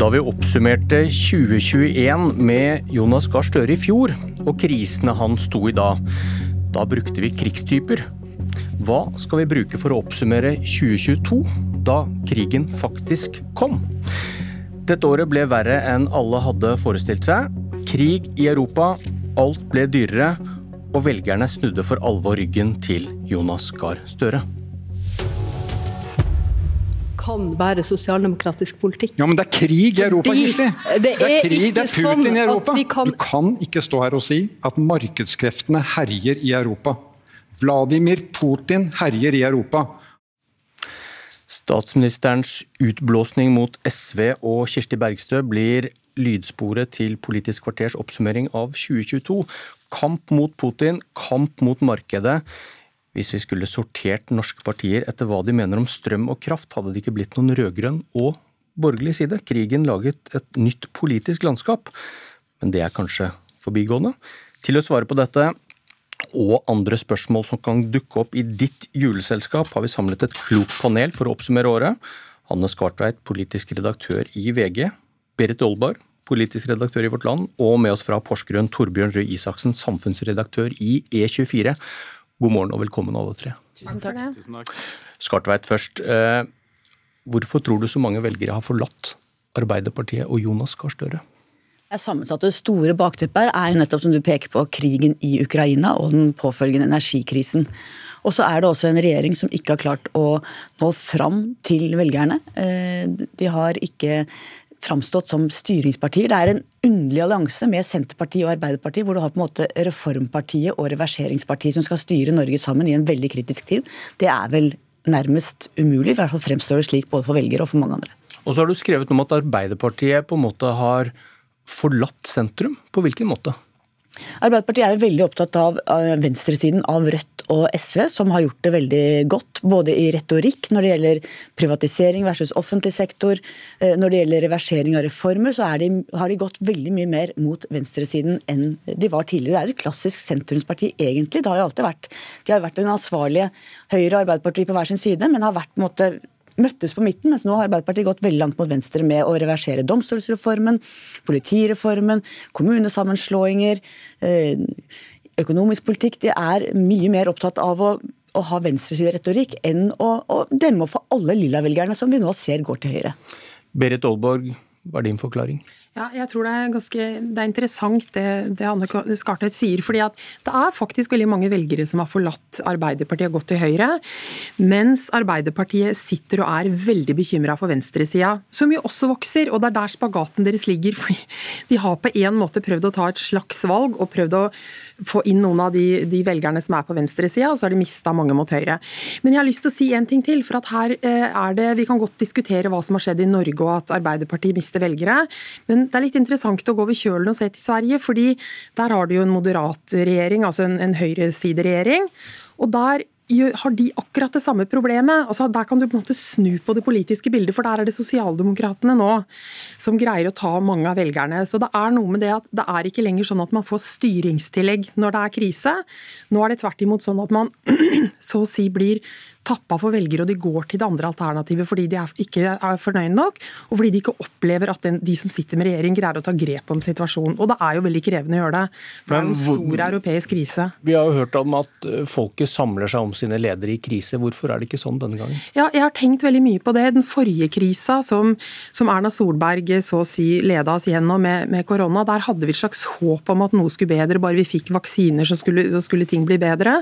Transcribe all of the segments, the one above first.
Da vi oppsummerte 2021 med Jonas Gahr Støre i fjor, og krisene han sto i da, da brukte vi krigstyper. Hva skal vi bruke for å oppsummere 2022, da krigen faktisk kom? Dette året ble verre enn alle hadde forestilt seg. Krig i Europa, alt ble dyrere, og velgerne snudde for alvor ryggen til Jonas Gahr Støre kan være sosialdemokratisk politikk. Ja, Men det er krig i Europa, Kirsti! Det, det, er krig, det er Putin sånn i Europa! Kan... Du kan ikke stå her og si at markedskreftene herjer i Europa. Vladimir Putin herjer i Europa. Statsministerens utblåsning mot SV og Kirsti Bergstø blir lydsporet til Politisk kvarters oppsummering av 2022. Kamp mot Putin, kamp mot markedet. Hvis vi skulle sortert norske partier etter hva de mener om strøm og kraft, hadde det ikke blitt noen rød-grønn og borgerlig side. Krigen laget et nytt politisk landskap, men det er kanskje forbigående. Til å svare på dette og andre spørsmål som kan dukke opp i ditt juleselskap, har vi samlet et klokt panel for å oppsummere året. Hanne Skartveit, politisk redaktør i VG. Berit Olbar, politisk redaktør i Vårt Land. Og med oss fra Porsgrunn, Torbjørn Røe Isaksen, samfunnsredaktør i E24. God morgen og velkommen, alle tre. Tusen takk. Tusen takk. Skartveit først. Eh, hvorfor tror du så mange velgere har forlatt Arbeiderpartiet og Jonas Gahr Støre? Det sammensatte store bakteppet er jo nettopp som du peker på krigen i Ukraina og den påfølgende energikrisen. Og så er det også en regjering som ikke har klart å nå fram til velgerne. Eh, de har ikke framstått som styringspartier. Det er en underlig allianse med Senterpartiet og Arbeiderpartiet, hvor du har på en måte Reformpartiet og Reverseringspartiet som skal styre Norge sammen i en veldig kritisk tid. Det er vel nærmest umulig, i hvert fall fremstår det slik både for velgere og for mange andre. Og så har du skrevet om at Arbeiderpartiet på en måte har forlatt sentrum. På hvilken måte? Arbeiderpartiet er jo veldig opptatt av venstresiden, av Rødt og SV, som har gjort det veldig godt. Både i retorikk når det gjelder privatisering versus offentlig sektor. Eh, når det gjelder reversering av reformer, så de, har de gått veldig mye mer mot venstresiden enn de var tidligere. Det er et klassisk sentrumsparti, egentlig. Det har jo alltid vært, de har vært den ansvarlige Høyre og Arbeiderpartiet på hver sin side, men har vært på en måte møttes på midten, mens nå har Arbeiderpartiet gått veldig langt mot venstre med å reversere domstolsreformen, politireformen, kommunesammenslåinger, eh, økonomisk politikk. De er mye mer opptatt av å, å ha venstresideretorikk enn å, å demme opp for alle lilla-velgerne som vi nå ser går til høyre. Berit Aalborg, hva er din forklaring? Ja, jeg tror det er, ganske, det er interessant det, det Anne Skartvedt sier. fordi at Det er faktisk veldig mange velgere som har forlatt Arbeiderpartiet og gått til Høyre. Mens Arbeiderpartiet sitter og er veldig bekymra for venstresida, som jo også vokser. og Det er der spagaten deres ligger. fordi De har på en måte prøvd å ta et slags valg og prøvd å få inn noen av de, de velgerne som er på venstresida, og så har de mista mange mot Høyre. Men jeg har lyst til å si en ting til. for at her eh, er det, Vi kan godt diskutere hva som har skjedd i Norge og at Arbeiderpartiet mister velgere. men det er litt interessant å gå over kjølen og se til Sverige, fordi der har du jo en moderat regjering, altså en, en høyresideregjering. Og der har de akkurat det samme problemet. Altså, der kan du på en måte snu på det politiske bildet, for der er det sosialdemokratene nå som greier å ta mange av velgerne. Så det er noe med det at det er ikke lenger sånn at man får styringstillegg når det er krise. Nå er det tvert imot sånn at man så å si blir tappa for velgere, og de går til det andre alternativet fordi de er, ikke er fornøyd nok, og fordi de ikke opplever at den, de som sitter med regjering, greier å ta grep om situasjonen. Og det er jo veldig krevende å gjøre det. For det er en stor europeisk krise. Vi har jo hørt om at eh, folket samler seg om sine ledere i krise. Hvorfor er det ikke sånn denne gangen? Ja, jeg har tenkt veldig mye på det. Den forrige krisa som, som Erna Solberg så å si leda oss gjennom med, med, korona, der hadde vi et slags håp om at noe skulle bedre. Bare vi fikk vaksiner, så skulle, så skulle ting bli bedre.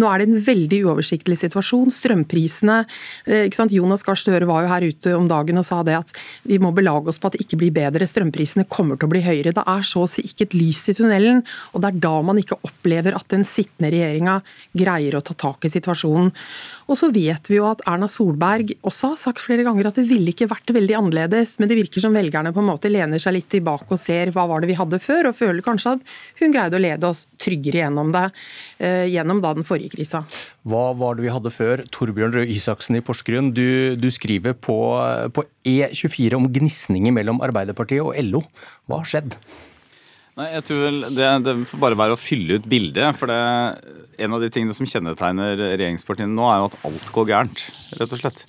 Nå er det en veldig uoversiktlig situasjon strømprisene. Eh, Jonas Gahr Støre var jo her ute om dagen og sa det at vi må belage oss på at det ikke blir bedre. Strømprisene kommer til å bli høyere. Det er så å si ikke et lys i tunnelen. Og det er da man ikke opplever at den sittende regjeringa greier å ta tak i situasjonen. Og så vet vi jo at Erna Solberg også har sagt flere ganger at det ville ikke vært veldig annerledes, men det virker som velgerne på en måte lener seg litt tilbake og ser hva var det vi hadde før, og føler kanskje at hun greide å lede oss tryggere gjennom det, eh, gjennom da den forrige krisa. Hva var det vi hadde før? Torbjørn Røe Isaksen i Porsgrunn, du, du skriver på, på E24 om gnisninger mellom Arbeiderpartiet og LO. Hva har skjedd? Nei, jeg tror vel det, det, får bare være å fylle ut bildet. For det, en av de tingene som kjennetegner regjeringspartiene nå, er jo at alt går gærent, rett og slett.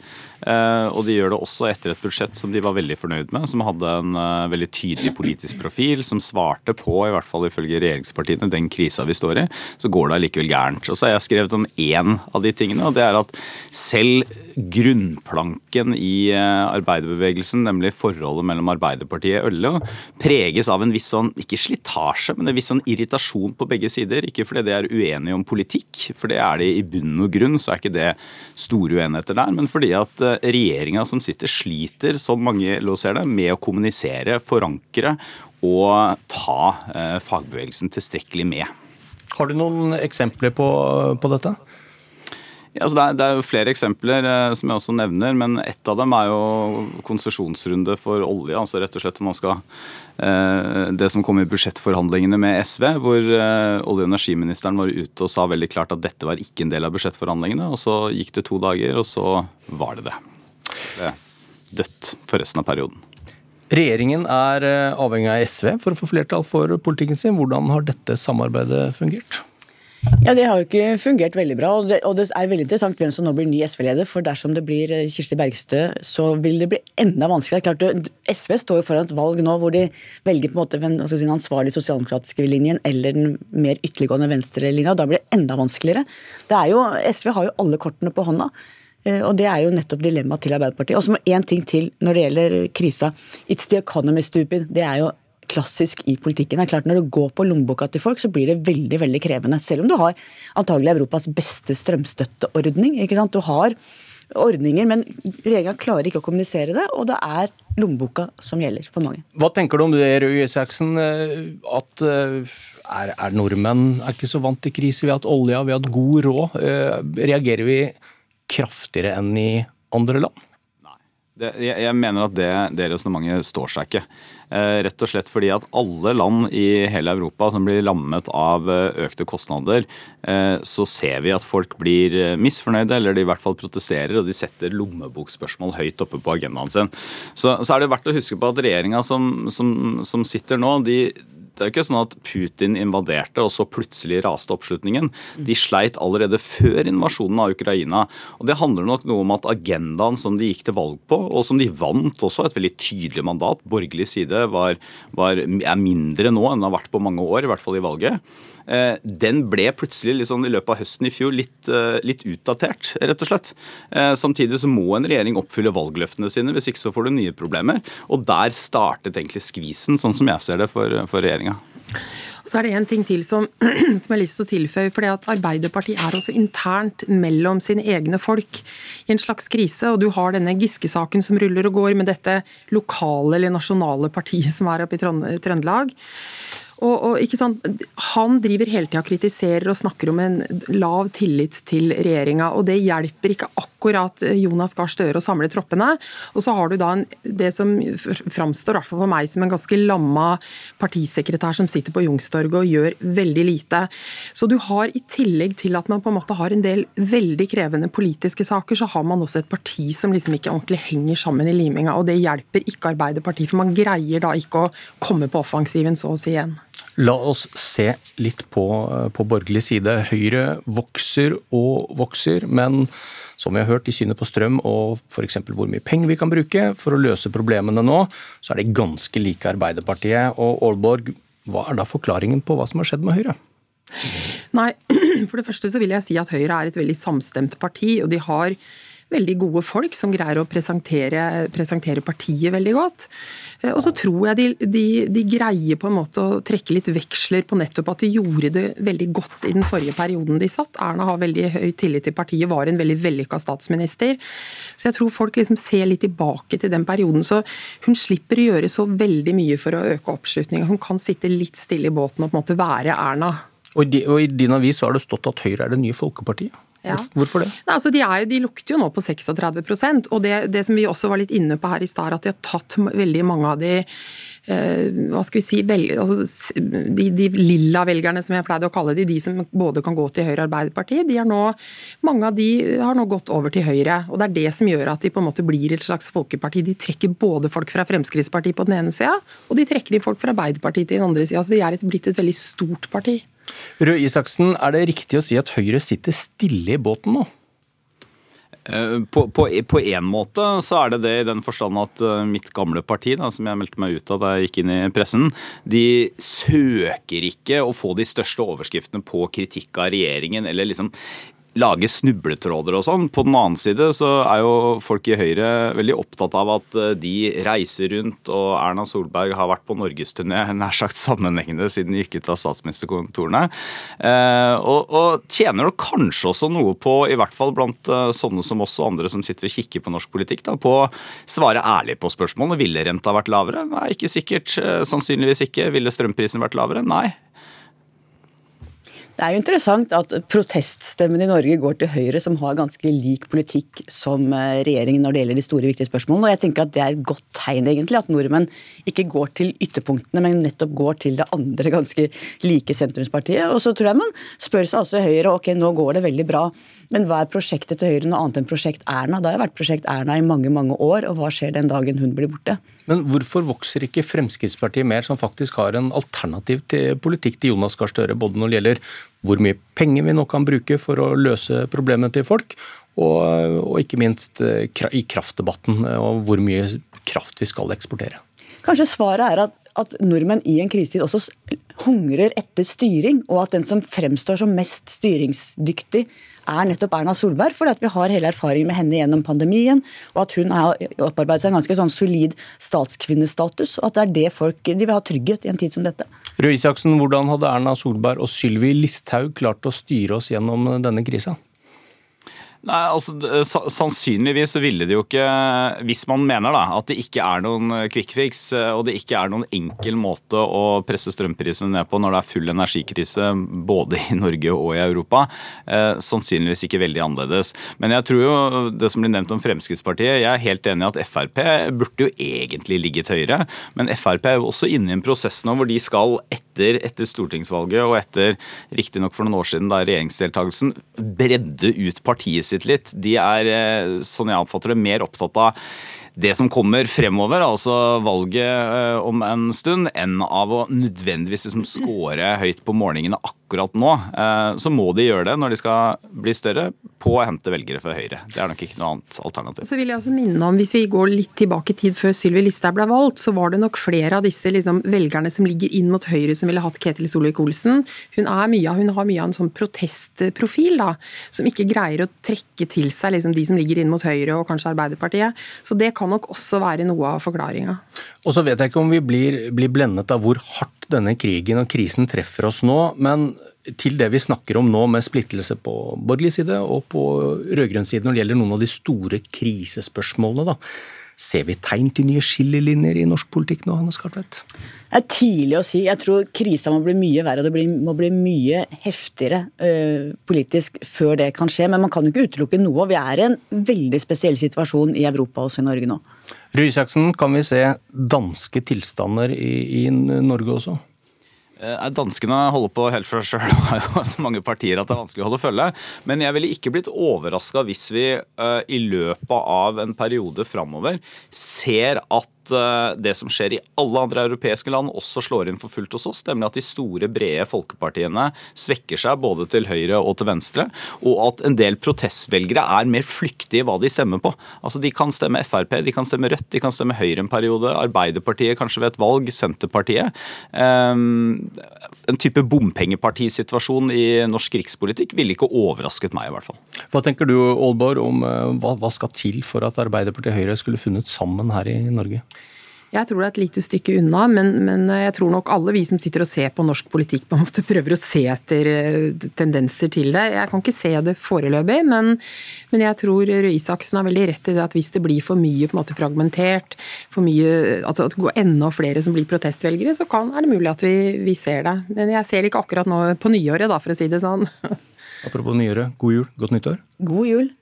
Eh, og de gjør det også etter et budsjett som de var veldig fornøyd med, som hadde en uh, veldig tydelig politisk profil, som svarte på, i hvert fall ifølge regjeringspartiene, den krisa vi står i. Så går det allikevel gærent. Og så har jeg skrevet om én av de tingene, og det er at selv grunnplanken i uh, arbeiderbevegelsen, nemlig forholdet mellom Arbeiderpartiet og LO, preges av en viss sånn, ikke slitasje, men en viss sånn irritasjon på begge sider. Ikke fordi de er uenige om politikk, for det er de i bunn og grunn, så er ikke det store uenigheter der, men fordi at regjeringa som sitter, sliter, som mange ser det, med å kommunisere, forankre og ta eh, fagbevegelsen tilstrekkelig med. Har du noen eksempler på, på dette? Ja, altså det, er, det, er, jo flere eksempler eh, som jeg også nevner, men ett av dem er jo konsesjonsrunde for olje. altså rett og slett man skal eh, Det som kom i budsjettforhandlingene med SV, hvor eh, olje- og energiministeren var ute og sa veldig klart at dette var ikke en del av budsjettforhandlingene. og Så gikk det to dager, og så var det det. Det dødt for resten av perioden. Regjeringen er eh, avhengig av SV for å få flertall for politikken sin. Hvordan har dette samarbeidet fungert? Ja, Det har jo ikke fungert veldig bra. og det, og det, er veldig interessant hvem som nå blir ny SV-leder. for Dersom det blir eh, Kirsti Bergstø, så vil det bli enda vanskeligere. Klart, SV står jo foran et valg nå hvor de velger på en måte den, si, ansvarlige sosialdemokratiske linjen eller den mer ytterliggående venstrelinja. Da blir det enda vanskeligere. Det er jo, SV har jo alle kortene på hånda. Eh, og Det er jo nettopp dilemmaet til Arbeiderpartiet. Og så må én ting til når det gjelder krisa. It's the economy, stupid. Det er jo klassisk i politikken. Det er klart Når det går på lommeboka til folk, så blir det veldig veldig krevende. Selv om du har antagelig Europas beste strømstøtteordning. ikke sant? Du har ordninger, men regjeringa klarer ikke å kommunisere det, og det er lommeboka som gjelder for mange. Hva tenker du om det, Røe Isaksen? At eh, er, er, nordmenn er ikke så vant til krise? Vi har hatt olja, vi har hatt god råd. Eh, reagerer vi kraftigere enn i andre land? Det, jeg, jeg, mener at det, det resonnementet står seg ikke. Eh, rett og slett fordi at alle land i hele Europa som blir lammet av eh, økte kostnader, eh, så ser vi at folk blir eh, misfornøyde, eller de i hvert fall protesterer, og de setter lommebokspørsmål høyt oppe på agendaen sin. Så, så er det verdt å huske på at regjeringa som, som, som sitter nå, de det er jo ikke sånn at Putin invaderte, og så plutselig raste oppslutningen. De sleit allerede før invasjonen av Ukraina. Og Det handler nok noe om at agendaen som de gikk til valg på, og som de vant også, et veldig tydelig mandat, borgerlig side, var, var, er mindre nå enn det har vært på mange år, i hvert fall i valget. Eh, den ble plutselig liksom, i løpet av høsten i fjor litt, eh, litt, utdatert, rett og slett. Eh, samtidig så må en regjering oppfylle valgløftene sine, hvis ikke så får du nye problemer. Og der startet egentlig skvisen, sånn som jeg ser det for, for regjeringa. Så er det en ting til som, som jeg har lyst til å tilføye. for det at Arbeiderpartiet er også internt mellom sine egne folk i en slags krise. og Du har denne Giske-saken som ruller og går med dette lokale eller nasjonale partiet som er oppe i Trøndelag. Og, og? Han driver hele tida kritiserer og snakker om en lav tillit til regjeringa. Og det hjelper ikke akkurat Jonas Gahr Støre å samle troppene. Og så har du da en, det som framstår for meg som en ganske lamma partisekretær som sitter på Youngstorget og gjør veldig lite. Så du har i tillegg til at man på en måte har en del veldig krevende politiske saker, så har man også et parti som liksom ikke ordentlig henger sammen i liminga. Og det hjelper ikke Arbeiderpartiet, for man greier da ikke å komme på offensiven så å si igjen. La oss se litt på, på borgerlig side. Høyre vokser og vokser, men som vi har hørt i synet på strøm og f.eks. hvor mye penger vi kan bruke for å løse problemene nå, så er de ganske like Arbeiderpartiet. Og Aalborg, hva er da forklaringen på hva som har skjedd med Høyre? Nei, For det første så vil jeg si at Høyre er et veldig samstemt parti. og de har veldig gode folk som greier å presentere, presentere partiet veldig godt. Eh, og så tror jeg de, de, de, greier på en måte å trekke litt veksler på nettopp at de gjorde det veldig godt i den forrige perioden de satt. Erna har veldig høy tillit til partiet, var en veldig vellykka statsminister. Så jeg tror folk liksom ser litt tilbake til den perioden. Så hun slipper å gjøre så veldig mye for å øke oppslutninga. Hun kan sitte litt stille i båten og på en måte være Erna. Og i din avis har det stått at Høyre er det nye folkepartiet? Ja. Hvorfor det? Nei, altså de, er, de, lukter jo nå på 36% og det, det, som vi også var litt inne på her i stad, at de har tatt veldig mange av de hva skal vi si, vel, altså, de, de, lilla velgerne, som jeg pleide å kalle de, de som både kan gå til Høyre og Arbeiderpartiet, de har nå, mange av de har nå gått over til Høyre. og Det er det som gjør at de på en måte blir et slags folkeparti. De trekker både folk fra Fremskrittspartiet på den ene sida, og de trekker inn folk fra Arbeiderpartiet til den andre sida. Så de er et, blitt et veldig stort parti. Røe Isaksen, er det riktig å si at Høyre sitter stille i båten nå? Eh, på, på, en måte så er det det i den forstand at eh, mitt gamle parti, da, som jeg meldte meg ut av da jeg gikk inn i pressen, de søker ikke å få de største overskriftene på kritikk av regjeringen eller liksom lage snubletråder og sånn. På den annen side så er jo folk i Høyre veldig opptatt av at eh, de reiser rundt, og Erna Solberg har vært på norgesturné nær sagt sammenhengende siden de gikk ut av statsministerkontorene. Eh, og, og tjener det kanskje også noe på, i hvert fall blant eh, sånne som oss og andre som sitter og kikker på norsk politikk, da, på å svare ærlig på spørsmålet. Ville renta vært lavere? Nei, ikke sikkert. Sannsynligvis ikke. Ville strømprisen vært lavere? Nei. Det er jo interessant at proteststemmen i Norge går til Høyre, som har ganske lik politikk som eh, regjeringen når det gjelder de store, viktige spørsmålene. Og jeg tenker at Det er et godt tegn egentlig, at nordmenn ikke går til ytterpunktene, men nettopp går til det andre ganske like sentrumspartiet. Og så tror jeg man spør seg altså Høyre ok, nå går det veldig bra, men hva er prosjektet til Høyre noe annet enn Prosjekt Erna? Det har jo vært Prosjekt Erna i mange, mange år, og hva skjer den dagen hun blir borte? Men hvorfor vokser ikke Fremskrittspartiet mer, som faktisk har en alternativ til politikk til Jonas Gahr Støre, både når det gjelder hvor mye penger vi nå kan bruke for å løse problemene til folk, og, og ikke minst eh, i kraftdebatten, eh, og hvor mye kraft vi skal eksportere? Kanskje svaret er at, at nordmenn i en krisetid også hungrer etter styring, og at den som fremstår som mest styringsdyktig, er nettopp Erna Solberg. Fordi vi har hele erfaringen med henne gjennom pandemien, og at hun har opparbeidet seg en ganske sånn solid statskvinnestatus. Og at det er det folk de vil ha trygghet i en tid som dette. Røe Isaksen, hvordan hadde Erna Solberg og Sylvi Listhaug klart å styre oss gjennom denne krisa? Nei, altså Sannsynligvis så ville det jo ikke, hvis man mener da, at det ikke er noen quick fix og det ikke er noen enkel måte å presse strømprisene ned på når det er full energikrise både i Norge og i Europa, eh, sannsynligvis ikke veldig annerledes. Men jeg tror jo det som blir nevnt om Fremskrittspartiet, jeg er helt enig i at Frp burde jo egentlig ligget høyere, men Frp er jo også inne i en prosess nå hvor de skal etter, etter stortingsvalget og etter riktignok for noen år siden da regjeringsdeltakelsen bredde ut partiet sitt sitt litt. De er, eh, sånn jeg oppfatter det, mer opptatt av det som kommer fremover, altså valget eh, om en stund, enn av å nødvendigvis liksom score høyt på målingene akkurat nå. Eh, så må de gjøre det når de skal bli større, på å hente velgere fra Høyre. Det er nok ikke noe annet alternativ. Så vil jeg også minne om, Hvis vi går litt tilbake i tid før Sylvi Listhaug ble valgt, så var det nok flere av disse liksom, velgerne som ligger inn mot Høyre som ville hatt Ketil Solvik-Olsen. Hun, hun, har mye av en sånn protestprofil, da, som ikke greier å trekke til seg liksom, de som ligger inn mot Høyre og kanskje Arbeiderpartiet. Så det kan nok også være noe av forklaringa. Og så vet jeg ikke om vi blir, blir blendet av hvor hardt denne krigen og krisen treffer oss nå, men til det vi snakker om nå med splittelse på borgerlig side og på rød-grønn side når det gjelder noen av de store krisespørsmålene, da. Ser vi tegn til nye skillelinjer i norsk politikk nå, Hanne Skartvedt? Det er tidlig å si. Jeg tror krisa må bli mye verre og det må bli mye heftigere uh, politisk før det kan skje. Men man kan jo ikke utelukke noe. Vi er i en veldig spesiell situasjon i Europa, også i Norge nå. Røe Isaksen, kan vi se danske tilstander i, i Norge også? Eh, danskene holder på helt for seg sjøl og har jo så mange partier at det er vanskelig å holde følge. Men jeg ville ikke blitt overraska hvis vi uh, i løpet av en periode framover ser at Eh, det som skjer i alle andre europeiske land, også slår inn for fullt hos oss. Nemlig at de store, brede folkepartiene svekker seg både til høyre og til venstre. Og at en del protestvelgere er mer flyktige i hva de stemmer på. Altså De kan stemme Frp, de kan stemme Rødt, de kan stemme Høyre en periode. Arbeiderpartiet kanskje ved et valg, Senterpartiet. Um, en type bompengepartisituasjon i norsk rikspolitikk ville ikke overrasket meg, i hvert fall. Hva tenker du, Aalborg, om uh, hva, hva skal til for at Arbeiderpartiet og Høyre skulle funnet sammen her i Norge? Jeg tror det er et lite stykke unna, men, men, jeg tror nok alle vi som sitter og ser på norsk politikk, på en måte prøver å se etter eh, tendenser til det. Jeg kan ikke se det foreløpig, men, men jeg tror Røe Isaksen har veldig rett i det at hvis det blir for mye på en måte fragmentert, for mye, altså at det går enda flere som blir protestvelgere, så kan, er det mulig at vi, vi ser det. Men jeg ser det ikke akkurat nå på nyåret, da, for å si det sånn. Apropos nyåret, god jul, godt nyttår. God jul.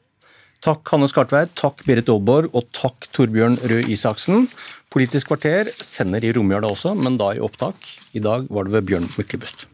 Takk Hanne Skartveit, takk Berit Aalborg og takk Torbjørn Røe Isaksen. Politisk kvarter sender i romjula også, men da i opptak. I dag var det ved Bjørn Myklebust.